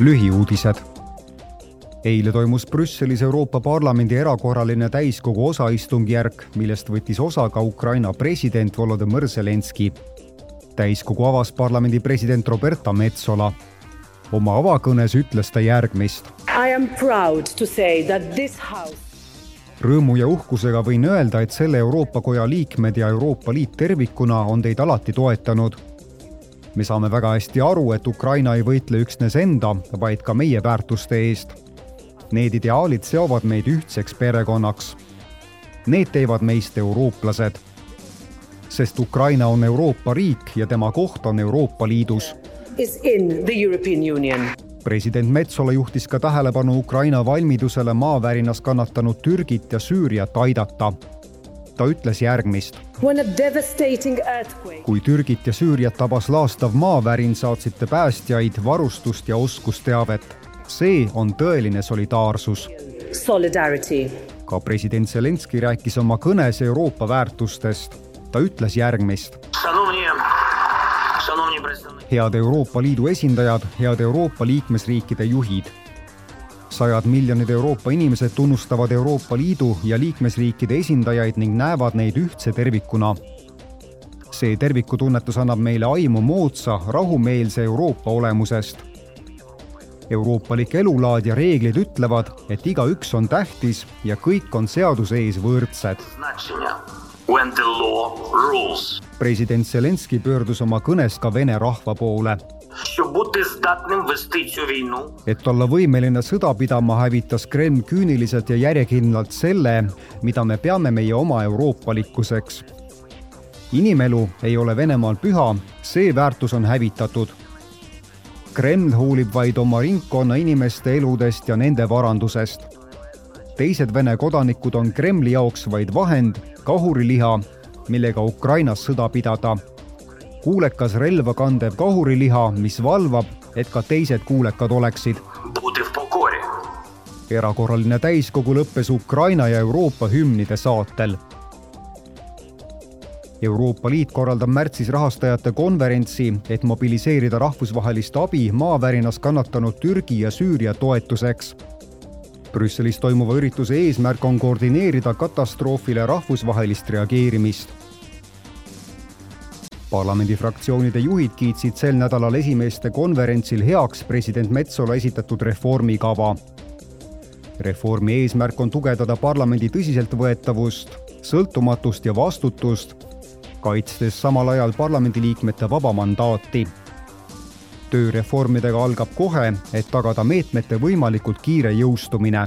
lühiuudised. eile toimus Brüsselis Euroopa Parlamendi erakorraline täiskogu osaistungjärk, millest võttis osa ka Ukraina president Volodõmõr Zelenskõi. täiskogu avas parlamendi president Roberta Metsola. oma avakõnes ütles ta järgmist. I am proud to say that this house rõõmu ja uhkusega võin öelda, et selle Euroopa Koja liikmed ja Euroopa Liit tervikuna on teid alati toetanud me saame väga hästi aru, et Ukraina ei võitle üksnes enda, vaid ka meie väärtuste eest. Need ideaalid seovad meid ühtseks perekonnaks. Need teevad meist eurooplased. sest Ukraina on Euroopa riik ja tema koht on Euroopa Liidus. president Metsola juhtis ka tähelepanu Ukraina valmidusele maavärinas kannatanud Türgit ja Süüriat aidata ta ütles järgmist. kui Türgit ja Süüriat tabas laastav maavärin, saatsite päästjaid, varustust ja oskusteavet. see on tõeline solidaarsus. ka president Zelenskõi rääkis oma kõnes Euroopa väärtustest. ta ütles järgmist. head Euroopa Liidu esindajad, head Euroopa liikmesriikide juhid sajad miljonid Euroopa inimesed tunnustavad Euroopa Liidu ja liikmesriikide esindajaid ning näevad neid ühtse tervikuna. see tervikutunnetus annab meile aimu moodsa, rahumeelse Euroopa olemusest. euroopalik elulaad ja reeglid ütlevad, et igaüks on tähtis ja kõik on seaduse ees võrdsed. president Zelenskõi pöördus oma kõnes ka vene rahva poole щоб бути здатним вести цю війну. et olla võimeline sõda pidama, hävitas Kreml küüniliselt ja järjekindlalt selle, mida me peame meie oma euroopalikkuseks. inimelu ei ole Venemaal püha, see väärtus on hävitatud. Kreml hoolib vaid oma ringkonna inimeste eludest ja nende varandusest. teised Vene kodanikud on Kremli jaoks vaid vahend, kahuriliha, millega Ukrainas sõda pidada kuulekas relva kandev kahuriliha, mis valvab, et ka teised kuulekad oleksid. erakorraline täiskogu lõppes Ukraina ja Euroopa hümnide saatel. Euroopa Liit korraldab märtsis rahastajate konverentsi, et mobiliseerida rahvusvahelist abi maavärinas kannatanud Türgi ja Süüria toetuseks Brüsselis toimuva ürituse eesmärk on koordineerida katastroofile rahvusvahelist reageerimist parlamendifraktsioonide juhid kiitsid sel nädalal esimeeste konverentsil heaks president Metsola esitatud reformikava. reformi eesmärk on tugevdada parlamendi tõsiseltvõetavust, sõltumatust ja vastutust, kaitstes samal ajal parlamendiliikmete vaba mandaati. töö reformidega algab kohe, et tagada meetmete võimalikult kiire jõustumine